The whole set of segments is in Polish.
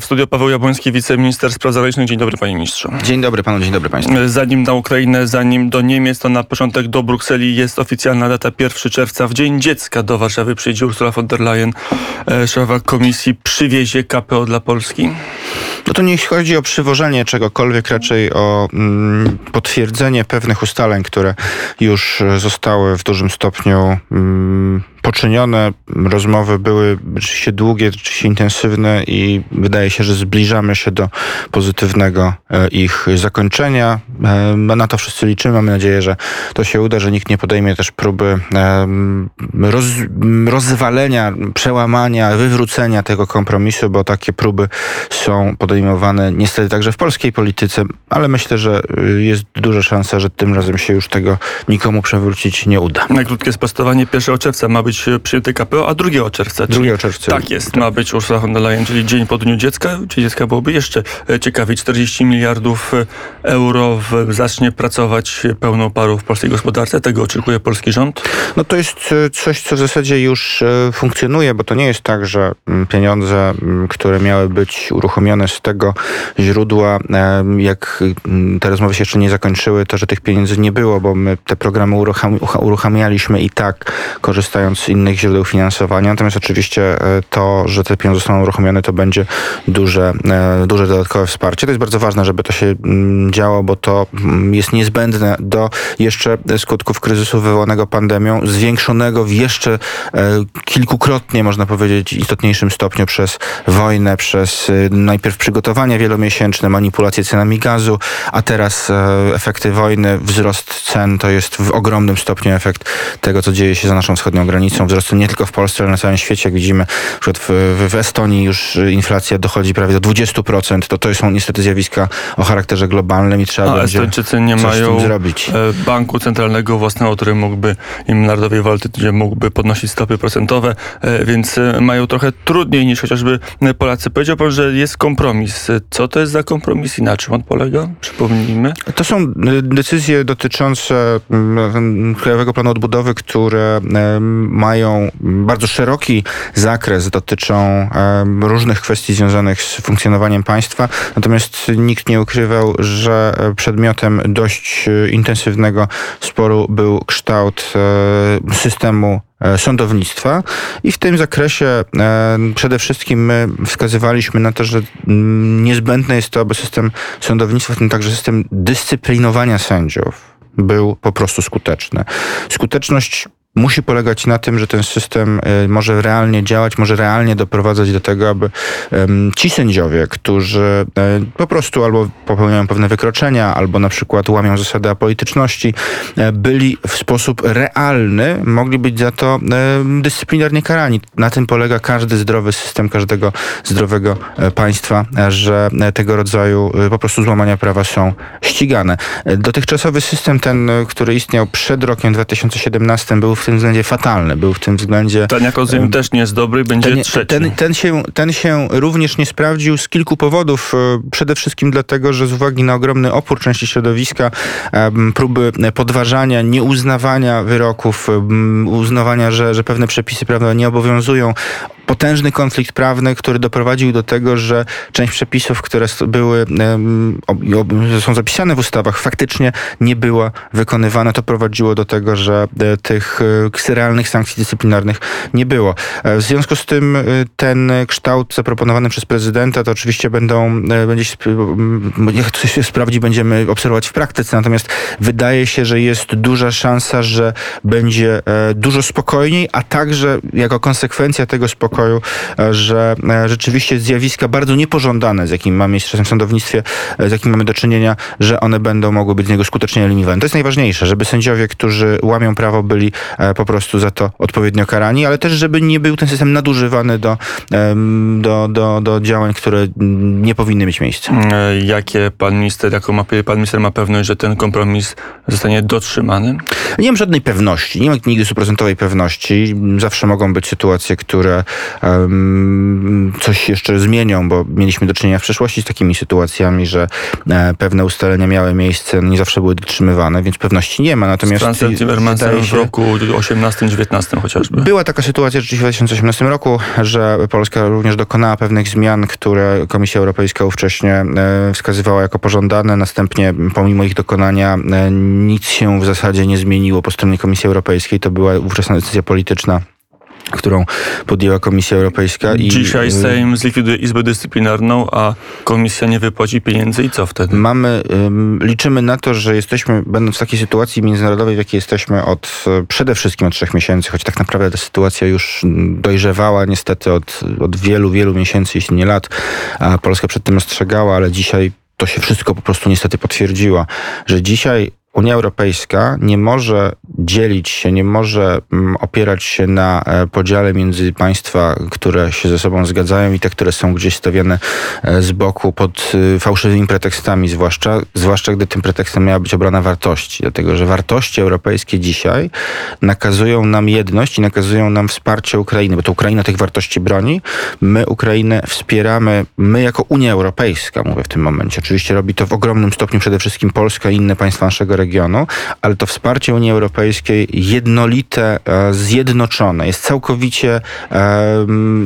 W studio Paweł Jabłoński, wiceminister spraw zagranicznych. Dzień dobry panie ministrze. Dzień dobry panu, dzień dobry państwu. Zanim na Ukrainę, zanim do Niemiec, to na początek do Brukseli jest oficjalna data 1 czerwca. W Dzień Dziecka do Warszawy przyjdzie Ursula von der Leyen, e, szefowa komisji, przywiezie KPO dla Polski. No to nie chodzi o przywożenie czegokolwiek, raczej o mm, potwierdzenie pewnych ustaleń, które już zostały w dużym stopniu mm, poczynione. Rozmowy były rzeczywiście długie, rzeczywiście intensywne i wydaje się, że zbliżamy się do pozytywnego e, ich zakończenia. E, na to wszyscy liczymy. Mamy nadzieję, że to się uda, że nikt nie podejmie też próby roz, rozwalenia, przełamania, wywrócenia tego kompromisu, bo takie próby są podejmowane niestety także w polskiej polityce, ale myślę, że y, jest duża szansa, że tym razem się już tego nikomu przewrócić nie uda. Na krótkie sprostowanie 1 czerwca ma być być przyjęty KPO, a 2 czerwca. 2 czerwca. Tak jest, ma być Ursula von der Leyen, czyli dzień po Dniu Dziecka. Dzień Dziecka byłoby jeszcze e, ciekawiej. 40 miliardów e, euro w, zacznie pracować pełną parą w polskiej gospodarce. Tego oczekuje polski rząd? No to jest e, coś, co w zasadzie już funkcjonuje, bo to nie jest tak, że mm, pieniądze, mm, które miały być uruchomione z tego źródła, jak mm, te rozmowy się jeszcze nie zakończyły, to że tych pieniędzy nie było, bo my te programy uruchamialiśmy i tak, korzystając z innych źródeł finansowania. Natomiast oczywiście e, to, że te pieniądze zostaną uruchomione, to będzie duże, e, duże dodatkowe wsparcie. To jest bardzo ważne, żeby to się mm, działo, bo to mm, jest niezbędne do jeszcze skutków kryzysu wywołanego pandemią, zwiększonego w jeszcze e, kilkukrotnie, można powiedzieć, istotniejszym stopniu przez wojnę, przez najpierw przygotowania wielomiesięczne, manipulacje cenami gazu, a teraz efekty wojny, wzrost cen to jest w ogromnym stopniu efekt tego, co dzieje się za naszą wschodnią granicą granicą wzrostu nie tylko w Polsce, ale na całym świecie. Jak widzimy, na w, w Estonii już inflacja dochodzi prawie do 20%. To to są niestety zjawiska o charakterze globalnym i trzeba A będzie Estończycy nie mają zrobić. E, banku centralnego własnego, który mógłby im Narodowej Waluty mógłby podnosić stopy procentowe, e, więc e, mają trochę trudniej niż chociażby Polacy. Powiedział pan, że jest kompromis. Co to jest za kompromis i na czym on polega? Przypomnijmy. To są decyzje dotyczące mm, Krajowego Planu Odbudowy, które mają bardzo szeroki zakres, dotyczą różnych kwestii związanych z funkcjonowaniem państwa. Natomiast nikt nie ukrywał, że przedmiotem dość e, intensywnego sporu był kształt e, systemu e, sądownictwa i w tym zakresie przede wszystkim my wskazywaliśmy na to, że niezbędne jest to, aby system sądownictwa, w tym także system dyscyplinowania sędziów był po prostu skuteczny. Skuteczność musi polegać na tym, że ten system e, może realnie działać, może realnie doprowadzać do tego, aby ci sędziowie, którzy e, po prostu albo popełniają pewne wykroczenia, albo na przykład łamią zasady apolityczności, e, byli w sposób realny, mogli być za to dyscyplinarnie karani. Na tym polega każdy zdrowy system, każdego zdrowego państwa, że tego rodzaju po prostu złamania prawa są ścigane. Dotychczasowy system ten, który istniał przed rokiem 2017 był w tym względzie fatalny. Był w tym względzie... Ten, jak rozumiem, też nie jest dobry, będzie ten, trzeci. Ten, ten, się, ten się również nie sprawdził z kilku powodów. E, przede wszystkim dlatego, że z uwagi na ogromny opór części środowiska, próby podważania, nieuznawania wyroków, uznawania, że, że pewne przepisy prawne nie obowiązują, potężny konflikt prawny, który doprowadził do tego, że część przepisów, które były, są zapisane w ustawach, faktycznie nie była wykonywana. To prowadziło do tego, że e, tych realnych sankcji dyscyplinarnych nie było. E, w związku z tym ten kształt zaproponowany przez prezydenta to oczywiście będą, będzie się, to się sprawdzi, będziemy obserwować w praktyce. Natomiast wydaje się, że jest duża szansa, że będzie dużo spokojniej, a także jako konsekwencja tego spokoju pokoju, e, że e, rzeczywiście zjawiska bardzo niepożądane, z jakimi mamy w sądownictwie, e, z jakimi mamy do czynienia, że one będą mogły być z niego skutecznie eliminowane. To jest najważniejsze, żeby sędziowie, którzy łamią prawo, byli po prostu za to odpowiednio karani, ale też, żeby nie był ten system nadużywany do, do, do, do działań, które nie powinny mieć miejsca. Jakie pan minister, jaką ma, pan minister ma pewność, że ten kompromis zostanie dotrzymany? Nie mam żadnej pewności. Nie mam nigdy stuprocentowej pewności. Zawsze mogą być sytuacje, które coś jeszcze zmienią, bo mieliśmy do czynienia w przeszłości z takimi sytuacjami, że e, pewne ustalenia miały miejsce, no nie zawsze były dotrzymywane, więc pewności nie ma. Natomiast z Timmermansem w roku 2018-2019 chociażby. Była taka sytuacja w 2018 roku, że Polska również dokonała pewnych zmian, które Komisja Europejska ówcześnie e, wskazywała jako pożądane. Następnie pomimo ich dokonania e, nic się w zasadzie nie zmieniło po stronie Komisji Europejskiej. To była ówczesna decyzja polityczna którą podjęła Komisja Europejska. I Dzisiaj Sejm zlikwiduje Izbę Dyscyplinarną, a Komisja nie wypłaci pieniędzy i co wtedy? Mamy, liczymy na to, że jesteśmy, będąc w takiej sytuacji międzynarodowej, w jakiej jesteśmy od przede wszystkim od trzech miesięcy, choć tak naprawdę ta sytuacja już dojrzewała niestety od, od wielu, wielu miesięcy, jeśli nie lat, a Polska przed tym ostrzegała, ale dzisiaj to się wszystko po prostu niestety potwierdziło, że dzisiaj Unia Europejska nie może dzielić się, nie może mm, opierać się na e, podziale między państwa, które się ze sobą zgadzają i te, które są gdzieś stawiane e, z boku pod e, fałszywymi pretekstami, zwłaszcza, zwłaszcza gdy tym pretekstem miała być obrona wartości. Dlatego, że wartości europejskie dzisiaj nakazują nam jedność i nakazują nam wsparcie Ukrainy, bo to Ukraina tych wartości broni. My Ukrainę wspieramy, my jako Unia Europejska, mówię w tym momencie. Oczywiście robi to w ogromnym stopniu przede wszystkim Polska i inne państwa naszego regionu, ale to wsparcie Unii Europejskiej jednolite, e, zjednoczone jest całkowicie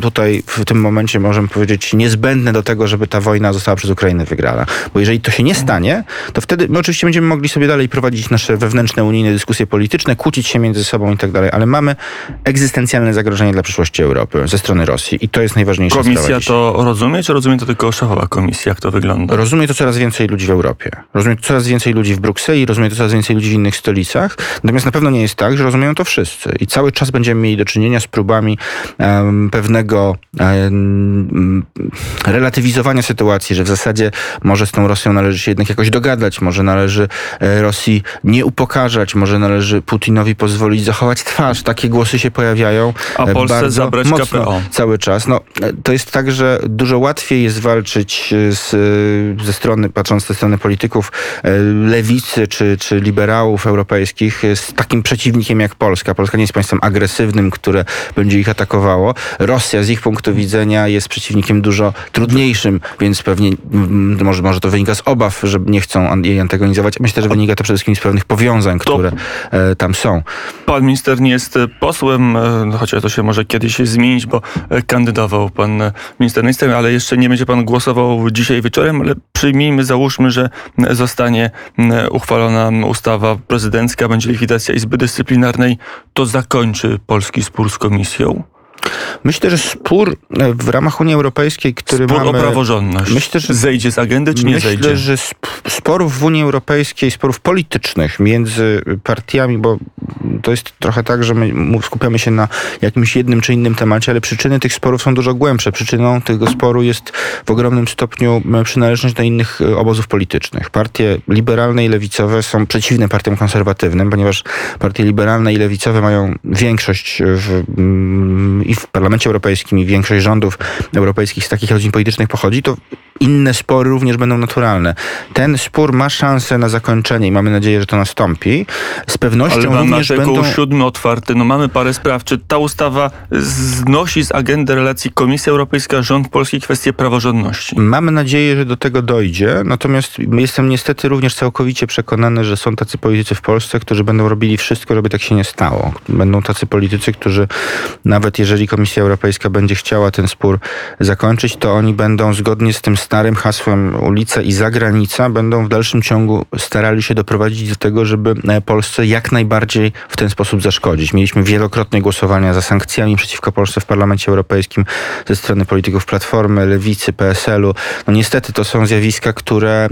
tutaj w tym momencie możemy powiedzieć niezbędne do tego, żeby ta wojna została przez Ukrainę wygrana. Bo jeżeli to się nie stanie, to wtedy my oczywiście będziemy mogli sobie dalej prowadzić nasze wewnętrzne unijne dyskusje polityczne, kłócić się między sobą i tak dalej, ale mamy egzystencjalne zagrożenie dla przyszłości Europy ze strony Rosji i to jest najważniejsze. Komisja to rozumie, czy rozumie to tylko szefowa komisji? Jak to wygląda? Rozumie to coraz więcej ludzi w Europie. Rozumie to coraz więcej ludzi w Brukseli, rozumie to coraz więcej ludzi w innych stolicach. Natomiast na pewno nie jest tak, że rozumieją to wszyscy. I cały czas będziemy mieli do czynienia z próbami um, pewnego um, relatywizowania sytuacji, że w zasadzie może z tą Rosją należy się jednak jakoś dogadać, może należy e, Rosji nie upokarzać, może należy Putinowi pozwolić zachować twarz. Takie głosy się pojawiają. A e, Polsce zabrać mocno KPO. Cały czas. No, e, to jest tak, że dużo łatwiej jest walczyć z, ze strony, patrząc ze strony polityków lewicy czy, czy liberałów europejskich z takim przeciwnikiem jak Polska. Polska nie jest państwem agresywnym, które będzie ich atakowało. Rosja z ich punktu widzenia jest przeciwnikiem dużo trudniejszym, więc pewnie mm, może, może to wynika z obaw, że nie chcą jej antagonizować. Myślę, że wynika to przede wszystkim z pewnych powiązań, które to e, tam są. Pan minister nie jest posłem, e, chociaż to się może kiedyś zmienić, bo e, kandydował pan minister na ale jeszcze nie będzie pan głosował dzisiaj wieczorem, ale przyjmijmy, załóżmy, że zostanie uchwalona ustawa prezydencka, będzie likwidacja Izby Dyscyplinarnej, to zakończy polski spór z komisją? Myślę, że spór e, w ramach Unii Europejskiej, który spór mamy... o praworządność. Myślę, że zejdzie z agendy, czy nie myślę, zejdzie? Myślę, że sporów w Unii Europejskiej, sporów politycznych między partiami, bo to jest trochę tak, że my skupiamy się na jakimś jednym czy innym temacie, ale przyczyny tych sporów są dużo głębsze. Przyczyną tego sporu jest w ogromnym stopniu przynależność do innych e, obozów politycznych. Partie liberalne i lewicowe są przeciwne partiom konserwatywnym, ponieważ partie liberalne i lewicowe mają większość w, i w Parlamencie Europejskim i większość rządów europejskich z takich rodzin politycznych pochodzi, to inne spory również będą naturalne. Ten spór ma szansę na zakończenie i mamy nadzieję, że to nastąpi. Z pewnością Ale również będą... siódmy otwarty. No mamy parę spraw. Czy ta ustawa znosi z agendy relacji Komisja Europejska, rząd polski kwestie praworządności? Mamy nadzieję, że do tego dojdzie. Natomiast jestem niestety również całkowicie przekonany, że są tacy politycy w Polsce, którzy będą robili wszystko, żeby tak się nie stało. Będą tacy politycy, którzy nawet jeżeli Komisja Europejska będzie chciała ten spór zakończyć, to oni będą zgodnie z tym starym hasłem ulica i zagranica będą w dalszym ciągu starali się doprowadzić do tego, żeby e, Polsce jak najbardziej w ten sposób zaszkodzić. Mieliśmy wielokrotnie głosowania za sankcjami przeciwko Polsce w Parlamencie Europejskim ze strony polityków Platformy, Lewicy, PSL-u. No niestety to są zjawiska, które,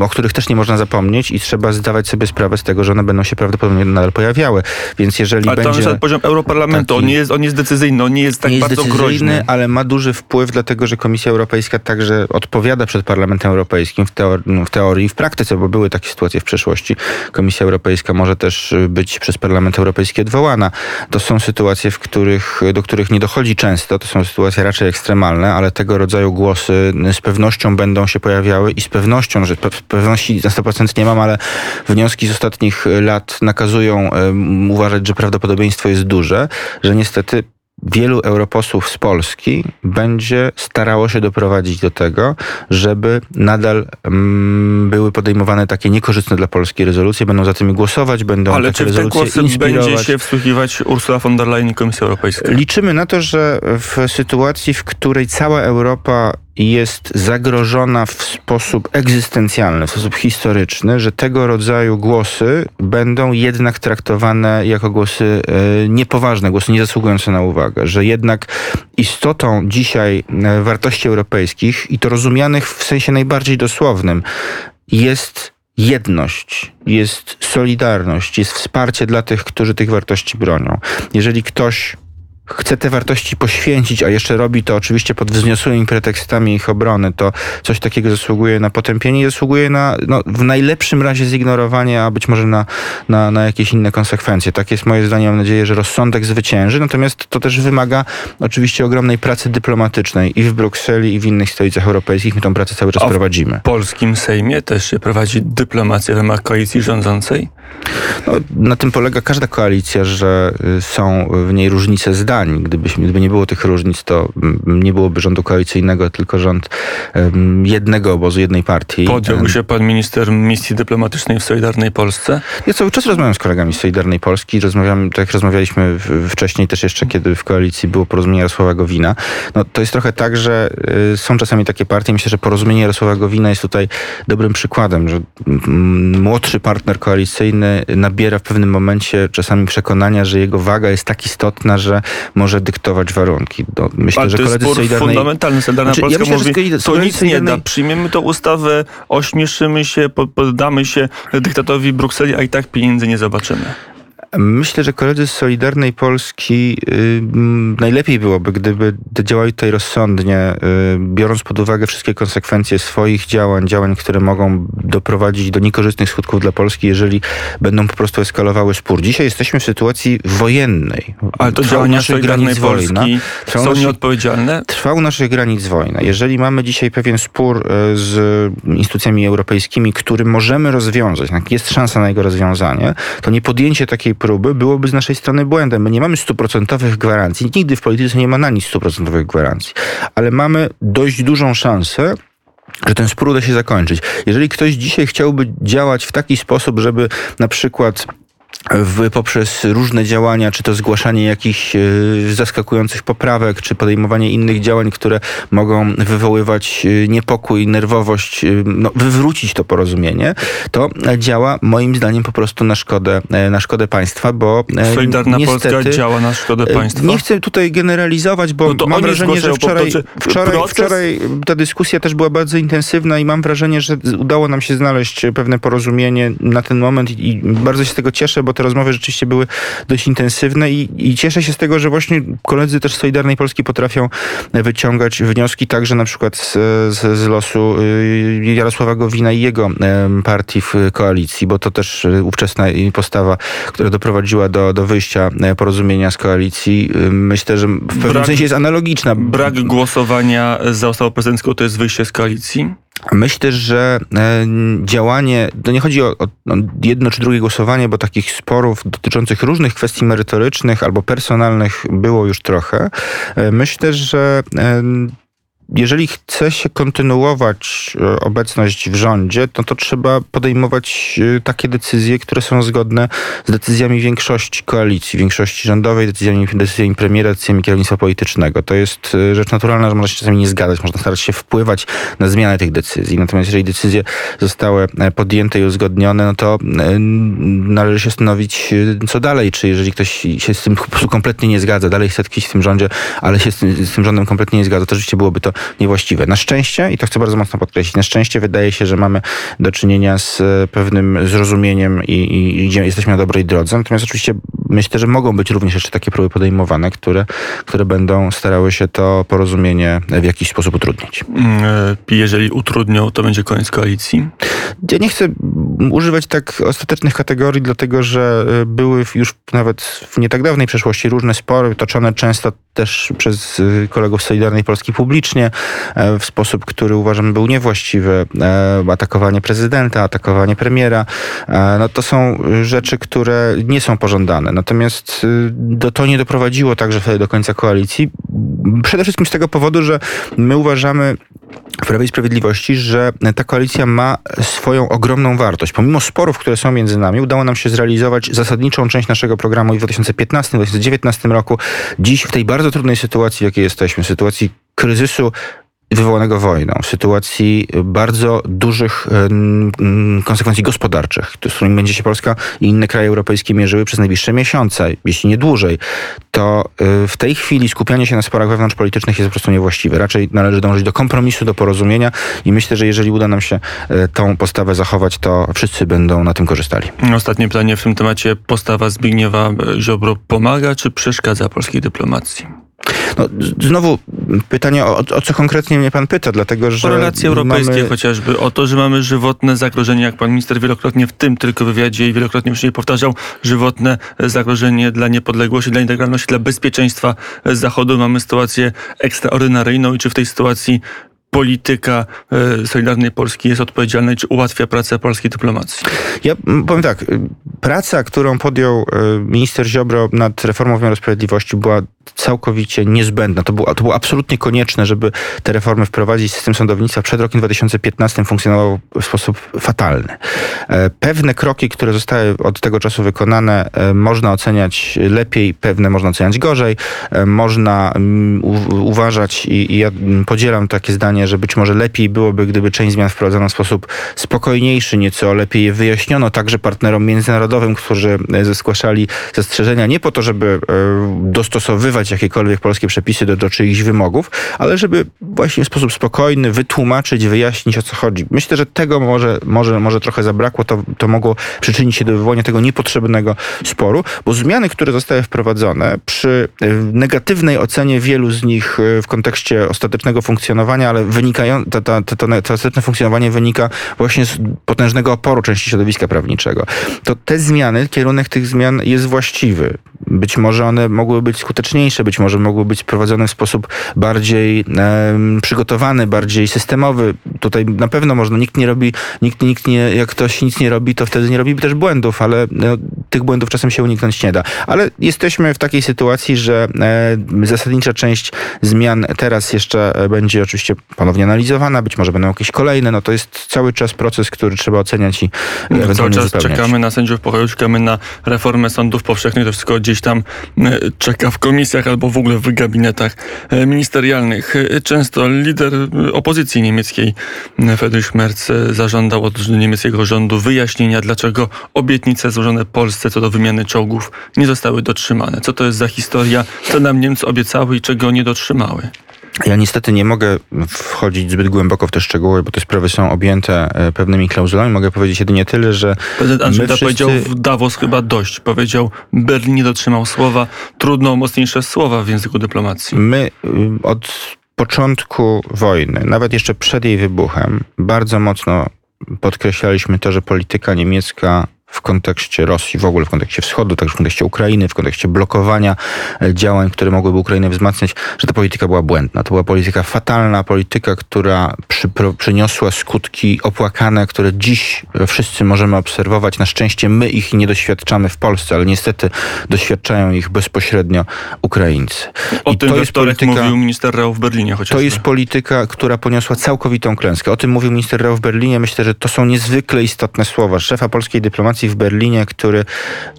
o których też nie można zapomnieć i trzeba zdawać sobie sprawę z tego, że one będą się prawdopodobnie nadal pojawiały. Więc jeżeli ale będzie... Ale poziom Europarlamentu, taki, on, jest, on jest decyzyjny, on nie jest tak nie bardzo jest decyzyjny, groźny. ale ma duży wpływ, dlatego że Komisja Europejska także odpowiada przed Parlamentem Europejskim w, teor no, w teorii i w praktyce, bo były takie sytuacje w przeszłości. Komisja Europejska może też y, być przez Parlament Europejski odwołana. To są sytuacje, w których, do których nie dochodzi często. To są sytuacje raczej ekstremalne, ale tego rodzaju głosy z pewnością będą się pojawiały i z pewnością, że pewności na 100% nie mam, ale wnioski z ostatnich lat nakazują um, uważać, że prawdopodobieństwo jest duże, że niestety wielu europosłów z Polski będzie starało się doprowadzić do tego, żeby nadal mm, były podejmowane takie niekorzystne dla Polski rezolucje, będą za tymi głosować, będą Ale czy w te głosy inspirować. będzie się wsłuchiwać Ursula von der Leyen i Komisja Europejska? Liczymy na to, że w sytuacji, w której cała Europa jest zagrożona w sposób egzystencjalny, w sposób historyczny, że tego rodzaju głosy będą jednak traktowane jako głosy e, niepoważne, głosy niezasługujące na uwagę, że jednak istotą dzisiaj e, wartości europejskich i to rozumianych w sensie najbardziej dosłownym jest jedność, jest solidarność, jest wsparcie dla tych, którzy tych wartości bronią. Jeżeli ktoś chce te wartości poświęcić, a jeszcze robi to oczywiście pod wzniosłymi pretekstami ich obrony, to coś takiego zasługuje na potępienie i zasługuje na no, w najlepszym razie zignorowanie, a być może na, na, na jakieś inne konsekwencje. Tak jest moje zdanie. Mam nadzieję, że rozsądek zwycięży. Natomiast to też wymaga oczywiście ogromnej pracy dyplomatycznej i w Brukseli, i w innych stolicach europejskich. My tą pracę cały czas A w prowadzimy. W polskim Sejmie też się prowadzi dyplomację w ramach koalicji rządzącej? No, na tym polega każda koalicja, że y, są w niej różnice zdań. Gdybyśmy, gdyby nie było tych różnic, to mm, nie byłoby rządu koalicyjnego, tylko rząd jednego obozu, jednej partii. Podjąłby się pan minister misji dyplomatycznej w Solidarnej Polsce? Ja cały czas rozmawiam z kolegami z Solidarnej Polski. Rozmawiam, tak jak rozmawialiśmy wcześniej też jeszcze, kiedy w koalicji było porozumienie Jarosława Gowina. No, to jest trochę tak, że y, są czasami takie partie. Myślę, że porozumienie Jarosława Gowina jest tutaj dobrym przykładem, że mm, młodszy partner koalicyjny nabiera w pewnym momencie czasami przekonania, że jego waga jest tak istotna, że może dyktować warunki. No, myślę, Ale że to jest spór Solidarnej... fundamentalny. Solidarna Znaczy, ja Polska myślę, że mówi, to nic nie Solidarnej- da. Przyjmiemy tą ustawę, ośmieszymy się, pod- poddamy się dyktatowi Brukseli, a i tak pieniędzy nie zobaczymy. Myślę, że koledzy z Solidarnej Polski y, najlepiej byłoby, gdyby działali tutaj rozsądnie, y, biorąc pod uwagę wszystkie konsekwencje swoich działań, działań, które mogą doprowadzić do niekorzystnych skutków dla Polski, jeżeli będą po prostu eskalowały spór. Dzisiaj jesteśmy w sytuacji wojennej. Ale to działania naszych granic wojna. Trwa są nieodpowiedzialne? Trwa u naszych granic wojna. Jeżeli mamy dzisiaj pewien spór e, z instytucjami europejskimi, który możemy rozwiązać, jest szansa na jego rozwiązanie, to nie podjęcie takiej próby byłoby z naszej strony błędem. My nie mamy stuprocentowych gwarancji. Nigdy w polityce nie ma na nic stuprocentowych gwarancji. Ale mamy dość dużą szansę, że ten spór uda się zakończyć. Jeżeli ktoś dzisiaj chciałby działać w taki sposób, żeby na przykład w, poprzez różne działania, czy to zgłaszanie jakichś e, zaskakujących poprawek, czy podejmowanie innych działań, które mogą wywoływać e, niepokój, nerwowość, e, no, wywrócić to porozumienie, to działa moim zdaniem po prostu na szkodę, na szkodę państwa, bo Solidarna niestety, Polska działa na szkodę państwa? Nie chcę tutaj generalizować, bo No mam wrażenie, że wczoraj, to wczoraj, proces- wczoraj ta dyskusja też była bardzo intensywna i mam wrażenie, że udało nam się znaleźć pewne porozumienie na ten moment i i bardzo się z tego cieszę, bo te rozmowy rzeczywiście były dość intensywne i, i cieszę się z tego, że właśnie koledzy też z Solidarnej Polski potrafią wyciągać wnioski także na przykład z, z, z losu y, Jarosława Gowina i jego partii w koalicji, bo to też y, ówczesna postawa, która doprowadziła do, do wyjścia e, porozumienia z koalicji, y, myślę, że w pewnym Brak- sensie jest analogiczna. Brak głosowania za ustawą prezydencką to jest wyjście z koalicji? Myślę, że e, działanie, to nie chodzi o, o no, jedno czy drugie głosowanie, bo takich sporów dotyczących różnych kwestii merytorycznych albo personalnych było już trochę. E, Myślę, że e, jeżeli chce się kontynuować e, obecność w rządzie, no to trzeba podejmować e, takie decyzje, które są zgodne z decyzjami większości koalicji, większości rządowej, decyzjami, decyzjami premiera, decyzjami kierownictwa politycznego. To jest e, rzecz naturalna, że można się czasami nie zgadzać, można starać się wpływać na zmianę tych decyzji. Natomiast jeżeli decyzje zostały podjęte i uzgodnione, no to należy się zastanowić, e, co dalej. Czy jeżeli ktoś się z tym kompletnie nie zgadza, dalej chce tkwić w tym rządzie, ale się z tym, z tym rządem kompletnie nie zgadza, to rzeczywiście byłoby to niewłaściwe. Na szczęście, i to chcę bardzo mocno podkreślić, na szczęście wydaje się, że mamy do czynienia z e, pewnym zrozumieniem i, i, jesteśmy na dobrej drodze. Natomiast oczywiście myślę, że mogą być również jeszcze takie próby podejmowane, które, które będą starały się to porozumienie w jakiś sposób utrudnić. Mm, e, Jeżeli utrudnią, to będzie koniec koalicji. Ja nie chcę używać tak ostatecznych kategorii, dlatego że e, były już nawet w nie tak dawnej przeszłości różne spory, toczone często też przez kolegów Solidarnej Polski publicznie, w sposób, który uważam był niewłaściwy. Atakowanie prezydenta, atakowanie premiera. No to są rzeczy, które nie są pożądane. Natomiast do, to nie doprowadziło także do końca koalicji. Przede wszystkim z tego powodu, że my uważamy, w Prawie i Sprawiedliwości, że ta koalicja ma swoją ogromną wartość. Pomimo sporów, które są między nami, udało nam się zrealizować zasadniczą część naszego programu i w 2015-2019 roku. Dziś w tej bardzo trudnej sytuacji, w jakiej jesteśmy, sytuacji kryzysu wywołanego wojną, w sytuacji bardzo dużych konsekwencji gospodarczych, z którymi będzie się Polska i inne kraje europejskie mierzyły przez najbliższe miesiące, jeśli nie dłużej, to y, w tej chwili skupianie się na sporach wewnątrzpolitycznych jest po prostu niewłaściwe. Raczej należy dążyć do kompromisu, do porozumienia i myślę, że jeżeli uda nam się y, tą postawę zachować, to wszyscy będą na tym korzystali. Ostatnie pytanie w tym temacie. Postawa Zbigniewa Ziobro pomaga czy przeszkadza polskiej dyplomacji? No, znowu pytanie, o, o, co konkretnie mnie pan pyta, dlatego że... O relacje europejskie mamy... chociażby, o to, że mamy żywotne zagrożenie, jak pan minister wielokrotnie w tym tylko wywiadzie i wielokrotnie już nie powtarzał, żywotne zagrożenie dla niepodległości, dla integralności, dla bezpieczeństwa Zachodu. Mamy sytuację ekstraordynaryjną i czy w tej sytuacji polityka e, Solidarnej Polski jest odpowiedzialna i czy ułatwia pracę polskiej dyplomacji? Ja powiem tak, praca, którą podjął e, minister Ziobro nad reformą wymiaru sprawiedliwości była całkowicie niezbędna. To było, to było absolutnie konieczne, żeby te reformy wprowadzić. System sądownictwa przed rokiem 2015 funkcjonował w sposób fatalny. E, pewne kroki, które zostały od tego czasu wykonane, można oceniać lepiej, pewne można oceniać gorzej. Można mm, uważać i, i ja podzielam takie zdanie, że być może lepiej byłoby, gdyby część zmian wprowadzono w sposób spokojniejszy, nieco lepiej je wyjaśniono także partnerom międzynarodowym, którzy e, zgłaszali zastrzeżenia nie po to, żeby e, dostosowywać jakiekolwiek polskie przepisy do, do czyichś wymogów, ale żeby właśnie w sposób spokojny wytłumaczyć, wyjaśnić o co chodzi. Myślę, że tego może, może, może trochę zabrakło, to, to mogło przyczynić się do wywołania tego niepotrzebnego sporu, bo zmiany, które zostały wprowadzone przy e, negatywnej ocenie wielu z nich w kontekście ostatecznego funkcjonowania, ale wynikają, to, to, to, to, to funkcjonowanie wynika właśnie z potężnego oporu części środowiska prawniczego. To te zmiany, kierunek tych zmian jest właściwy. Być może one mogły być skuteczniejsze, być może mogły być prowadzone w sposób bardziej e, przygotowany, bardziej systemowy. Tutaj na pewno można, nikt nie robi, nikt, nikt nie, jak ktoś nic nie robi, to wtedy nie robi też błędów, ale no, tych błędów czasem się uniknąć nie da. Ale jesteśmy w takiej sytuacji, że e, zasadnicza część zmian teraz jeszcze będzie oczywiście ponownie analizowana, być może będą jakieś kolejne, no to jest cały czas proces, który trzeba oceniać i no, Cały czas czekamy na sędziów pokoju, czekamy na reformę sądów powszechnych, to wszystko gdzieś tam e, czeka w komisjach albo w ogóle w gabinetach e, ministerialnych. E, często lider opozycji niemieckiej Friedrich Merz zażądał od niemieckiego rządu wyjaśnienia, dlaczego obietnice złożone Polsce co do wymiany czołgów nie zostały dotrzymane. Co to jest za historia, co nam Niemcy obiecały i czego nie dotrzymały? Ja niestety nie mogę wchodzić zbyt głęboko w te szczegóły, bo te sprawy są objęte e, pewnymi klauzulami. Mogę powiedzieć jedynie tyle, że. Prezydent Andrzej wszyscy... powiedział w Davos chyba dość. Powiedział, Berlin nie dotrzymał słowa. Trudno mocniejsze słowa w języku dyplomacji. My y, od początku wojny, nawet jeszcze przed jej wybuchem, bardzo mocno podkreślaliśmy to, że polityka niemiecka w kontekście Rosji, w ogóle w kontekście wschodu, także w kontekście Ukrainy, w kontekście blokowania e, działań, które mogłyby Ukrainę wzmacniać, że ta polityka była błędna. To była polityka fatalna, polityka, która przy, przyniosła skutki opłakane, które dziś wszyscy możemy obserwować. Na szczęście my ich nie doświadczamy w Polsce, ale niestety doświadczają ich bezpośrednio Ukraińcy. O I tym to jest polityka, mówił minister Rau w Berlinie chociażby. To jest polityka, która poniosła całkowitą klęskę. O tym mówił minister Rau w Berlinie. Myślę, że to są niezwykle istotne słowa. Szefa polskiej dyplomacji w Berlinie, który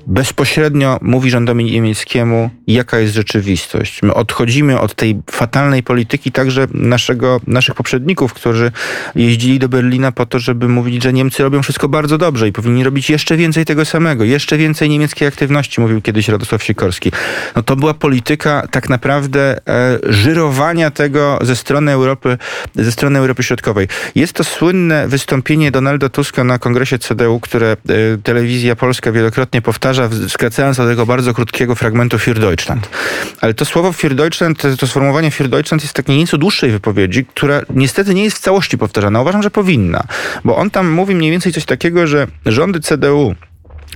bezpośrednio mówi rządowi niemieckiemu, jaka jest rzeczywistość. My odchodzimy od tej fatalnej polityki także naszego, naszych poprzedników, którzy jeździli do Berlina po to, żeby mówić, że Niemcy robią wszystko bardzo dobrze i powinni robić jeszcze więcej tego samego, jeszcze więcej niemieckiej aktywności, mówił kiedyś Radosław Sikorski. No to była polityka tak naprawdę e, żyrowania tego ze strony Europy, ze strony Europy Środkowej. Jest to słynne wystąpienie Donalda Tuska na kongresie CDU, które e, telewizja polska wielokrotnie powtarza, skracając do tego bardzo krótkiego fragmentu Für Deutschland. Ale to słowo Für Deutschland, to sformułowanie Für Deutschland jest takiej nieco dłuższej wypowiedzi, która niestety nie jest w całości powtarzana. Uważam, że powinna, bo on tam mówi mniej więcej coś takiego, że rządy CDU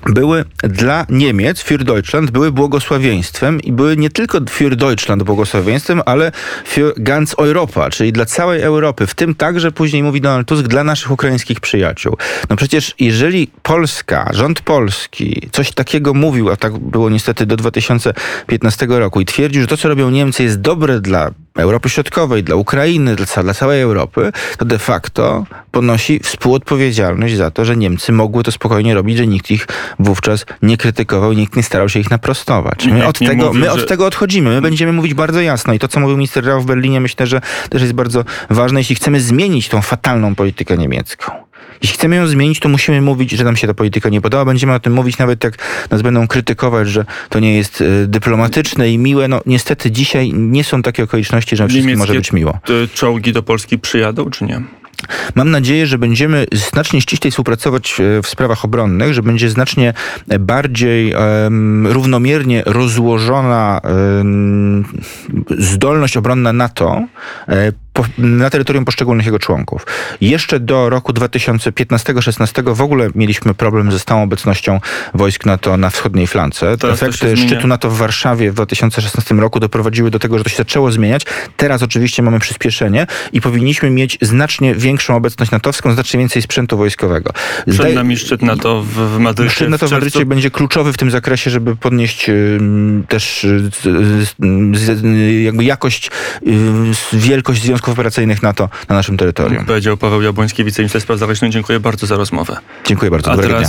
były dla Niemiec, für Deutschland, były błogosławieństwem i były nie tylko für Deutschland błogosławieństwem, ale für ganz Europa, czyli dla całej Europy, w tym także później mówi Donald Tusk, dla naszych ukraińskich przyjaciół. No przecież jeżeli Polska, rząd polski coś takiego mówił, a tak było niestety do 2015 roku i twierdził, że to, co robią Niemcy jest dobre dla Europy Środkowej, dla Ukrainy, dla, dla całej Europy, to de facto ponosi współodpowiedzialność za to, że Niemcy mogły to spokojnie robić, że nikt ich wówczas nie krytykował, nikt nie starał się ich naprostować. My, od tego, mówił, my od tego odchodzimy. My będziemy mówić bardzo jasno. I to, co mówił minister Rao w Berlinie, myślę, że też jest bardzo ważne, jeśli chcemy zmienić tą fatalną politykę niemiecką. Jeśli chcemy ją zmienić, to musimy mówić, że nam się ta polityka nie podoba. Będziemy o tym mówić, nawet jak nas będą krytykować, że to nie jest y, dyplomatyczne i miłe. No niestety dzisiaj nie są takie okoliczności, że wszystkim może być miło. czołgi do Polski przyjadą, czy nie? Mam nadzieję, że będziemy znacznie ściślej współpracować e, w sprawach obronnych, że będzie znacznie bardziej um, równomiernie rozłożona um, zdolność obronna NATO e, na terytorium poszczególnych jego członków. Jeszcze do roku 2015-16 w ogóle mieliśmy problem ze stałą obecnością wojsk NATO na wschodniej flance. Teraz Efekty szczytu NATO w Warszawie w 2016 roku doprowadziły do tego, że to się zaczęło zmieniać. Teraz oczywiście mamy przyspieszenie i powinniśmy mieć znacznie większą obecność natowską, znacznie więcej sprzętu wojskowego. Przed Zdaj... nami szczyt NATO w Madrycie. Szczyt NATO w Madrycie będzie kluczowy w tym zakresie, żeby podnieść też jakby jakość, wielkość związku związków operacyjnych NATO na naszym terytorium. Powiedział Paweł Jabłoński, wiceminister spraw zagranicznych. Dziękuję bardzo za rozmowę. Dziękuję bardzo. Dobrego dnia.